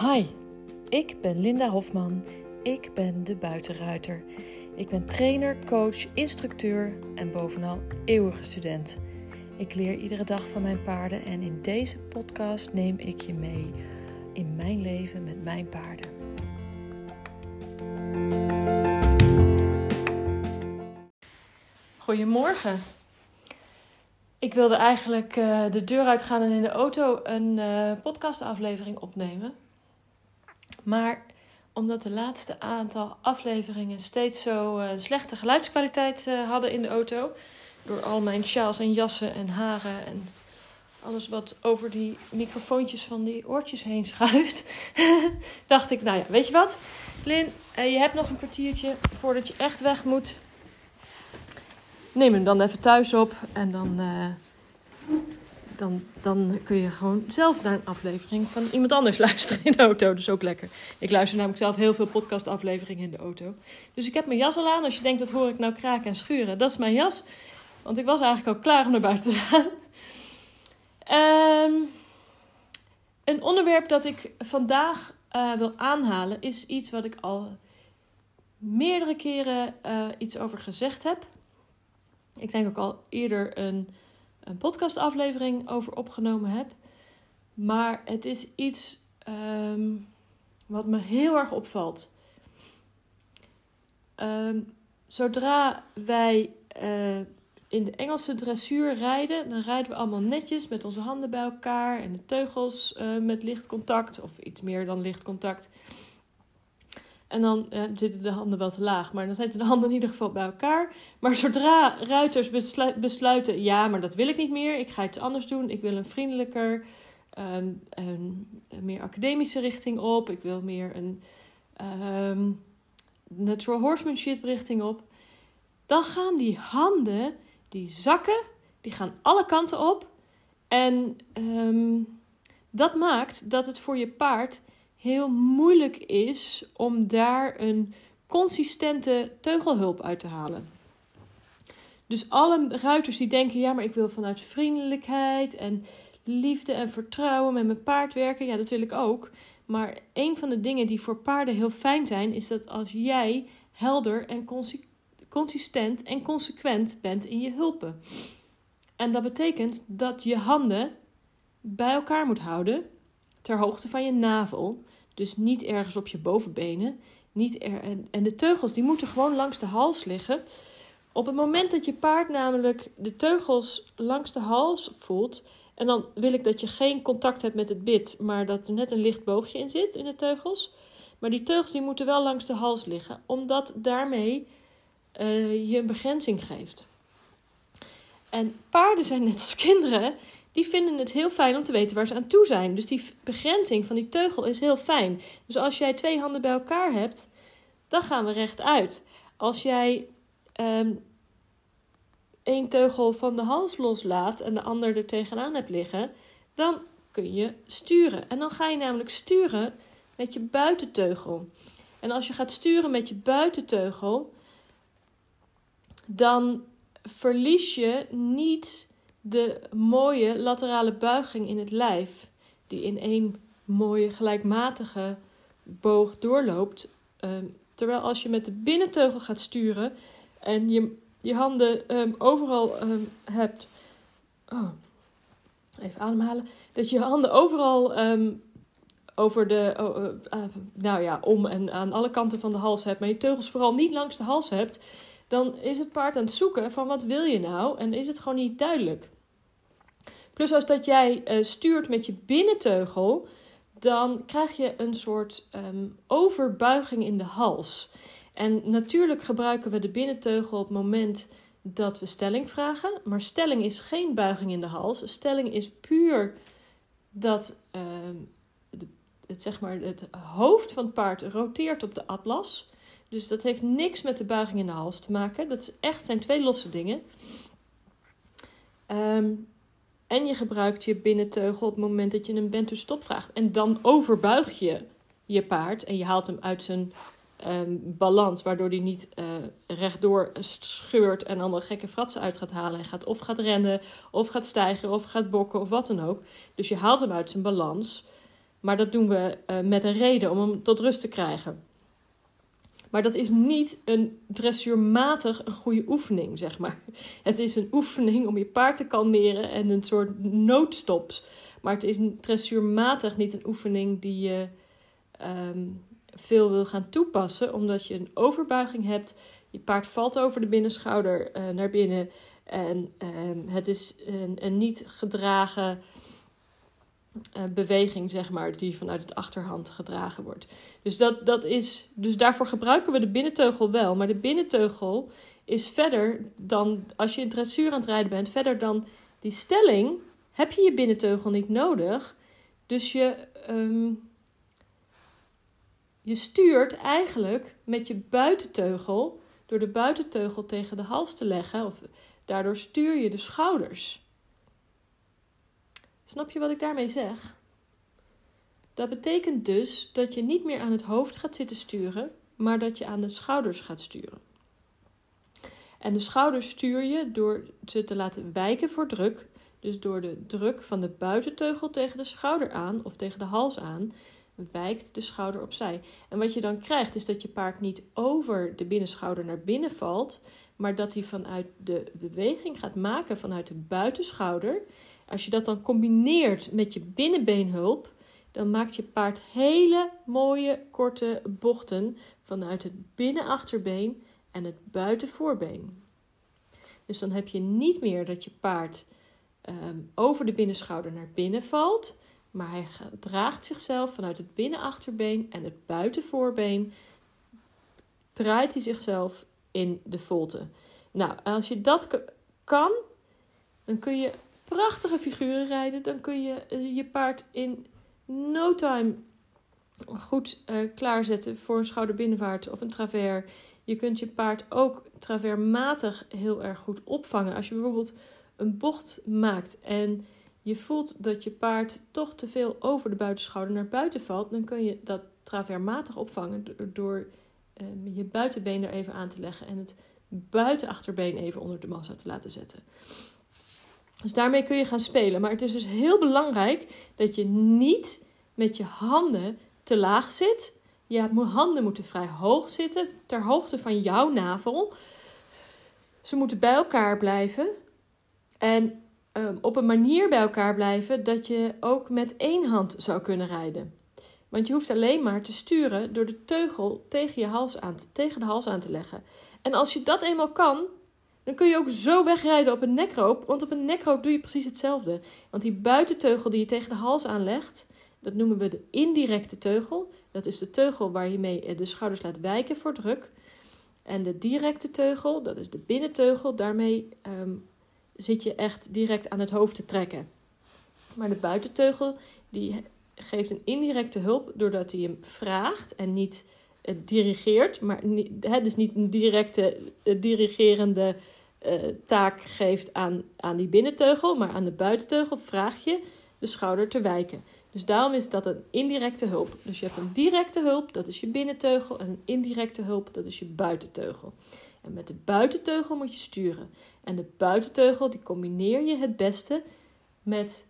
Hi, ik ben Linda Hofman. Ik ben de buitenruiter. Ik ben trainer, coach, instructeur en bovenal eeuwige student. Ik leer iedere dag van mijn paarden en in deze podcast neem ik je mee in mijn leven met mijn paarden. Goedemorgen. Ik wilde eigenlijk uh, de deur uitgaan en in de auto een uh, podcastaflevering opnemen. Maar omdat de laatste aantal afleveringen steeds zo uh, slechte geluidskwaliteit hadden in de auto, door al mijn sjaals en jassen en haren en alles wat over die microfoontjes van die oortjes heen schuift, dacht ik, nou ja, weet je wat, Lin, je hebt nog een kwartiertje voordat je echt weg moet. Neem hem dan even thuis op en dan, dan, dan kun je gewoon zelf naar een aflevering van iemand anders luisteren in de auto. Dus ook lekker. Ik luister namelijk zelf heel veel podcastafleveringen in de auto. Dus ik heb mijn jas al aan. Als je denkt, dat hoor ik nou kraken en schuren. Dat is mijn jas. Want ik was eigenlijk al klaar om naar buiten te gaan. Um, een onderwerp dat ik vandaag uh, wil aanhalen is iets wat ik al meerdere keren uh, iets over gezegd heb ik denk ook al eerder een, een podcastaflevering over opgenomen heb. Maar het is iets ehm, wat me heel erg opvalt. Ehm, zodra wij uh, in de Engelse dressuur rijden, dan rijden we allemaal netjes met onze handen bij elkaar en de teugels uh, met lichtcontact of iets meer dan lichtcontact. En dan zitten de handen wel te laag, maar dan zitten de handen in ieder geval bij elkaar. Maar zodra ruiters besluiten, ja, maar dat wil ik niet meer, ik ga iets anders doen, ik wil een vriendelijker, um, een, meer academische richting op, ik wil meer een um, natural horsemanship richting op, dan gaan die handen, die zakken, die gaan alle kanten op. En um, dat maakt dat het voor je paard heel moeilijk is om daar een consistente teugelhulp uit te halen. Dus alle ruiters die denken, ja, maar ik wil vanuit vriendelijkheid en liefde en vertrouwen met mijn paard werken, ja, dat wil ik ook. Maar een van de dingen die voor paarden heel fijn zijn, is dat als jij helder en consistent en consequent bent in je hulpen. En dat betekent dat je handen bij elkaar moet houden ter hoogte van je navel. Dus niet ergens op je bovenbenen. Niet er, en, de teugels die moeten gewoon langs de hals liggen. Op het moment dat je paard namelijk de teugels langs de hals voelt. En dan wil ik dat je geen contact hebt met het bit, maar dat er net een licht boogje in zit in de teugels. Maar die teugels die moeten wel langs de hals liggen, omdat daarmee uh, je een begrenzing geeft. En paarden zijn net als kinderen die vinden het heel fijn om te weten waar ze aan toe zijn. Dus die begrenzing van die teugel is heel fijn. Dus als jij twee handen bij elkaar hebt, dan gaan we rechtuit. Als jij um, één teugel van de hals loslaat en de ander er tegenaan hebt liggen, dan kun je sturen. En dan ga je namelijk sturen met je buitenteugel. En als je gaat sturen met je buitenteugel, dan verlies je niet de mooie laterale buiging in het lijf, die in één mooie gelijkmatige boog doorloopt. Ehm, terwijl als je met de binnenteugel gaat sturen en je, je handen um, overal um, hebt. Oh, even ademhalen. Dat je handen overal over de. Uh, nou ja, om en aan alle kanten van de hals hebt, maar je teugels vooral niet langs de hals hebt. Dan is het paard aan het zoeken van wat wil je nou? En is het gewoon niet duidelijk. Plus als dat jij uh, stuurt met je binnenteugel, dan krijg je een soort um, overbuiging in de hals. En natuurlijk gebruiken we de binnenteugel op het moment dat we stelling vragen. Maar stelling is geen buiging in de hals. Stelling is puur dat uh, het, zeg maar, het hoofd van het paard roteert op de atlas. Dus dat heeft niks met de buiging in de hals te maken. Dat is echt, zijn twee losse dingen. Um, en je gebruikt je binnenteugel op het moment dat je een bent to stop vraagt. En dan overbuig je je paard en je haalt hem uit zijn um, balans, waardoor hij niet uh, rechtdoor scheurt en allemaal gekke fratsen uit gaat halen. Hij gaat of gaat rennen, of gaat stijgen, of gaat bokken, of wat dan ook. Dus je haalt hem uit zijn balans. Maar dat doen we uh, met een reden om hem tot rust te krijgen. Maar dat is niet een dressuurmatig een goede oefening, zeg maar. Het is een oefening om je paard te kalmeren en een soort noodstops. Maar het is dressuurmatig niet een oefening die je um, veel wil gaan toepassen, omdat je een overbuiging hebt. Je paard valt over de binnenschouder uh, naar binnen. En um, het is een, een niet gedragen uh, beweging, zeg maar, die vanuit het achterhand gedragen wordt. Dus, dat, dat is, dus daarvoor gebruiken we de binnenteugel wel. Maar de binnenteugel is verder dan, als je in dressuur aan het rijden bent, verder dan die stelling, heb je je binnenteugel niet nodig. Dus je, um, je stuurt eigenlijk met je buitenteugel, door de buitenteugel tegen de hals te leggen, of daardoor stuur je de schouders. Snap je wat ik daarmee zeg? Dat betekent dus dat je niet meer aan het hoofd gaat zitten sturen, maar dat je aan de schouders gaat sturen. En de schouders stuur je door ze te laten wijken voor druk. Dus door de druk van de buitenteugel tegen de schouder aan of tegen de hals aan, wijkt de schouder opzij. En wat je dan krijgt is dat je paard niet over de binnenschouder naar binnen valt, maar dat hij vanuit de beweging gaat maken vanuit de buitenschouder als je dat dan combineert met je binnenbeenhulp, dan maakt je paard hele mooie korte bochten vanuit het binnenachterbeen en het buitenvoorbeen. Dus dan heb je niet meer dat je paard um, over de binnenschouder naar binnen valt, maar hij draagt zichzelf vanuit het binnenachterbeen en het buitenvoorbeen. Draait hij zichzelf in de volte. Nou, als je dat kan, dan kun je prachtige figuren rijden. Dan kun je eh, je paard in no time goed uh, klaarzetten voor een schouderbinnenvaart of een travers. Je kunt je paard ook traversmatig heel erg goed opvangen. Als je bijvoorbeeld een bocht maakt en je voelt dat je paard toch te veel over de buitenschouder naar buiten valt, dan kun je dat traversmatig opvangen door uh, je buitenbeen er even aan te leggen en het buitenachterbeen even onder de massa te laten zetten. Dus daarmee kun je gaan spelen. Maar het is dus heel belangrijk dat je niet met je handen te laag zit. Je handen moeten vrij hoog zitten, ter hoogte van jouw navel. Ze moeten bij elkaar blijven. En um, op een manier bij elkaar blijven dat je ook met één hand zou kunnen rijden. Want je hoeft alleen maar te sturen door de teugel tegen, je hals aan tegen de hals aan te leggen. En als je dat eenmaal kan, dan kun je ook zo wegrijden op een nekroop, want op een nekroop doe je precies hetzelfde. Want die buitenteugel die je tegen de hals aanlegt, dat noemen we de indirecte teugel. Dat is de teugel waar je mee de schouders laat wijken voor druk. En de directe teugel, dat is de binnenteugel, daarmee ehm, zit je echt direct aan het hoofd te trekken. Maar de buitenteugel, die geeft een indirecte hulp doordat hij hem vraagt en niet dirigeert. Maar hè, dus niet een directe uh, dirigerende uh, taak geeft aan, aan die binnenteugel, maar aan de buitenteugel vraag je de schouder te wijken. Dus daarom is dat een indirecte hulp. Dus je hebt een directe hulp, dat is je binnenteugel, en een indirecte hulp, dat is je buitenteugel. En met de buitenteugel moet je sturen. En de buitenteugel die combineer je het beste met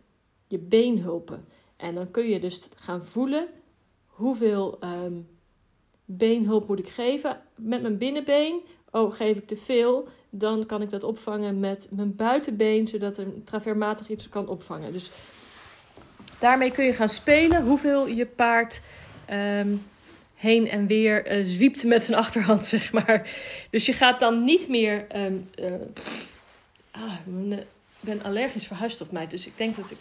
je beenhulpen. En dan kun je dus gaan voelen hoeveel um, beenhulp moet ik geven met mijn binnenbeen. Oh, geef ik te veel, dan kan ik dat opvangen met mijn buitenbeen, zodat een traversmatig iets kan opvangen. Dus daarmee kun je gaan spelen hoeveel je paard um, heen en weer uh, zwiept met zijn achterhand, zeg maar. Dus je gaat dan niet meer. Um, uh, ah, ik ben allergisch voor huisstofmijt, dus ik denk dat ik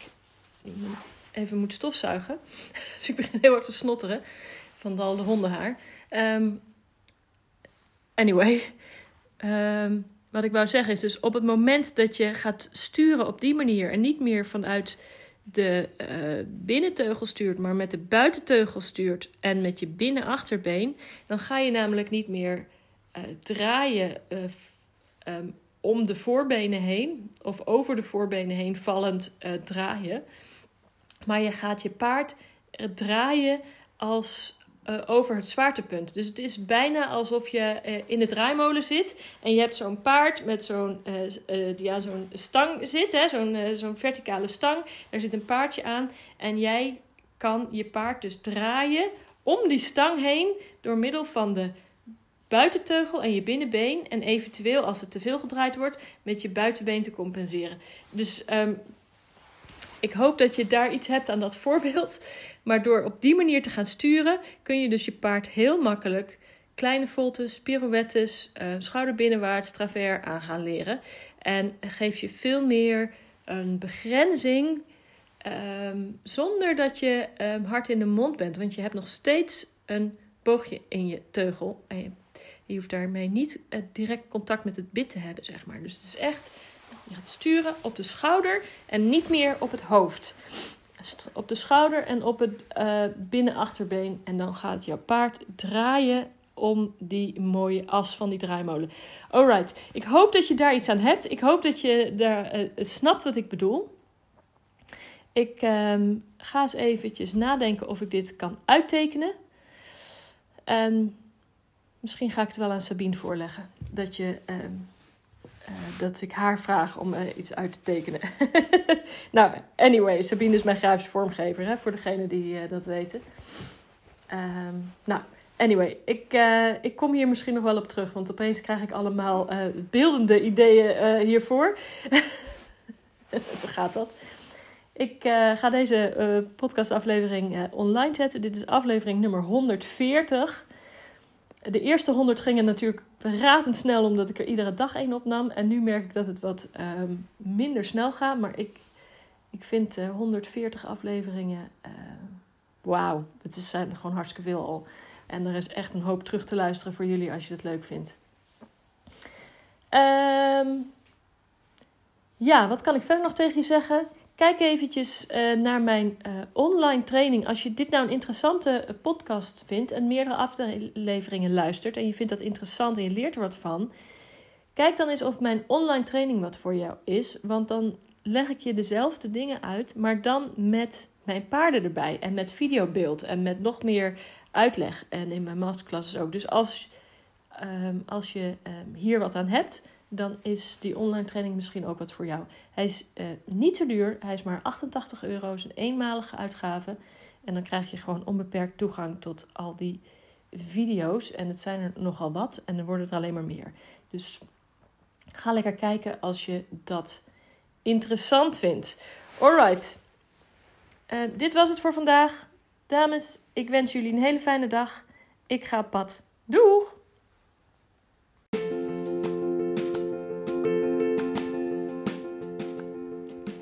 even moet stofzuigen. dus ik begin heel erg te snotteren van al de hondenhaar. Um, anyway. Um, wat ik wou zeggen is dus op het moment dat je gaat sturen op die manier en niet meer vanuit de uh, binnenteugel stuurt, maar met de buitenteugel stuurt en met je binnenachterbeen, dan ga je namelijk niet meer uh, draaien uh, um, om de voorbenen heen of over de voorbenen heen vallend draaien. Maar je gaat je paard draaien als uh, over het zwaartepunt. Dus het is bijna alsof je uh, in de draaimolen zit en je hebt zo'n paard met zo'n uh, die aan zo'n stang zit, zo'n zo'n verticale stang. Er zit een paardje aan en jij kan je paard dus draaien om die stang heen door middel van de buitenteugel en je binnenbeen. En eventueel, als het te veel gedraaid wordt, met je buitenbeen te compenseren. Dus ehm, ik hoop dat je daar iets hebt aan dat voorbeeld. Maar door op die manier te gaan sturen, kun je dus je paard heel makkelijk kleine voltes, pirouettes, uh, schouderbinnenwaarts, travers aan gaan leren. En geef je veel meer een begrenzing ehm, zonder dat je um, hard in de mond bent. Want je hebt nog steeds een boogje in je teugel. En je, hoeft daarmee niet uh, direct contact met het bit te hebben, zeg maar. Dus het is echt, je gaat sturen op de schouder en niet meer op het hoofd. Op de schouder en op het uh, binnenachterbeen. En dan gaat jouw paard draaien om die mooie as van die draaimolen. Alright, ik hoop dat je daar iets aan hebt. Ik hoop dat je daar, uh, snapt wat ik bedoel. Ik um, ga eens eventjes nadenken of ik dit kan uittekenen. En misschien ga ik het wel aan Sabine voorleggen. Dat, je, um, uh, dat ik haar vraag om uh, iets uit te tekenen. nou, anyway, Sabine is mijn grafische vormgever, hè, voor degenen die dat weten. Um, nou, Anyway, ik, ik kom hier misschien nog wel op terug, want opeens krijg ik allemaal beeldende ideeën hiervoor. Zo gaat dat. Ik ga deze podcastaflevering online zetten. Dit is aflevering nummer 140. De eerste 100 gingen natuurlijk razendsnel, omdat ik er iedere dag één opnam. En nu merk ik dat het wat um, minder snel gaat. Maar ik, ik vind 140 afleveringen, wauw, het zijn gewoon hartstikke veel al. En er is echt een hoop terug te luisteren voor jullie als je het leuk vindt. Um, ja, wat kan ik verder nog tegen je zeggen? Kijk eventjes uh, naar mijn uh, online training. Als je dit nou een interessante podcast vindt en meerdere afleveringen luistert en je vindt dat interessant en je leert er wat van, kijk dan eens of mijn online training wat voor jou is. Want dan leg ik je dezelfde dingen uit, maar dan met mijn paarden erbij en met videobeeld en met nog meer uitleg en in mijn masterclasses ook. Dus als, um, als je um, hier wat aan hebt, dan is die online training misschien ook wat voor jou. Hij is uh, niet zo duur, hij is maar 88 euro, is een eenmalige uitgave. En dan krijg je gewoon onbeperkt toegang tot al die video's. En het zijn er nogal wat en er worden er alleen maar meer. Dus ga lekker kijken als je dat interessant vindt. Alright, uh, dit was het voor vandaag. Dames, ik wens jullie een hele fijne dag. Ik ga op pad. Doeg!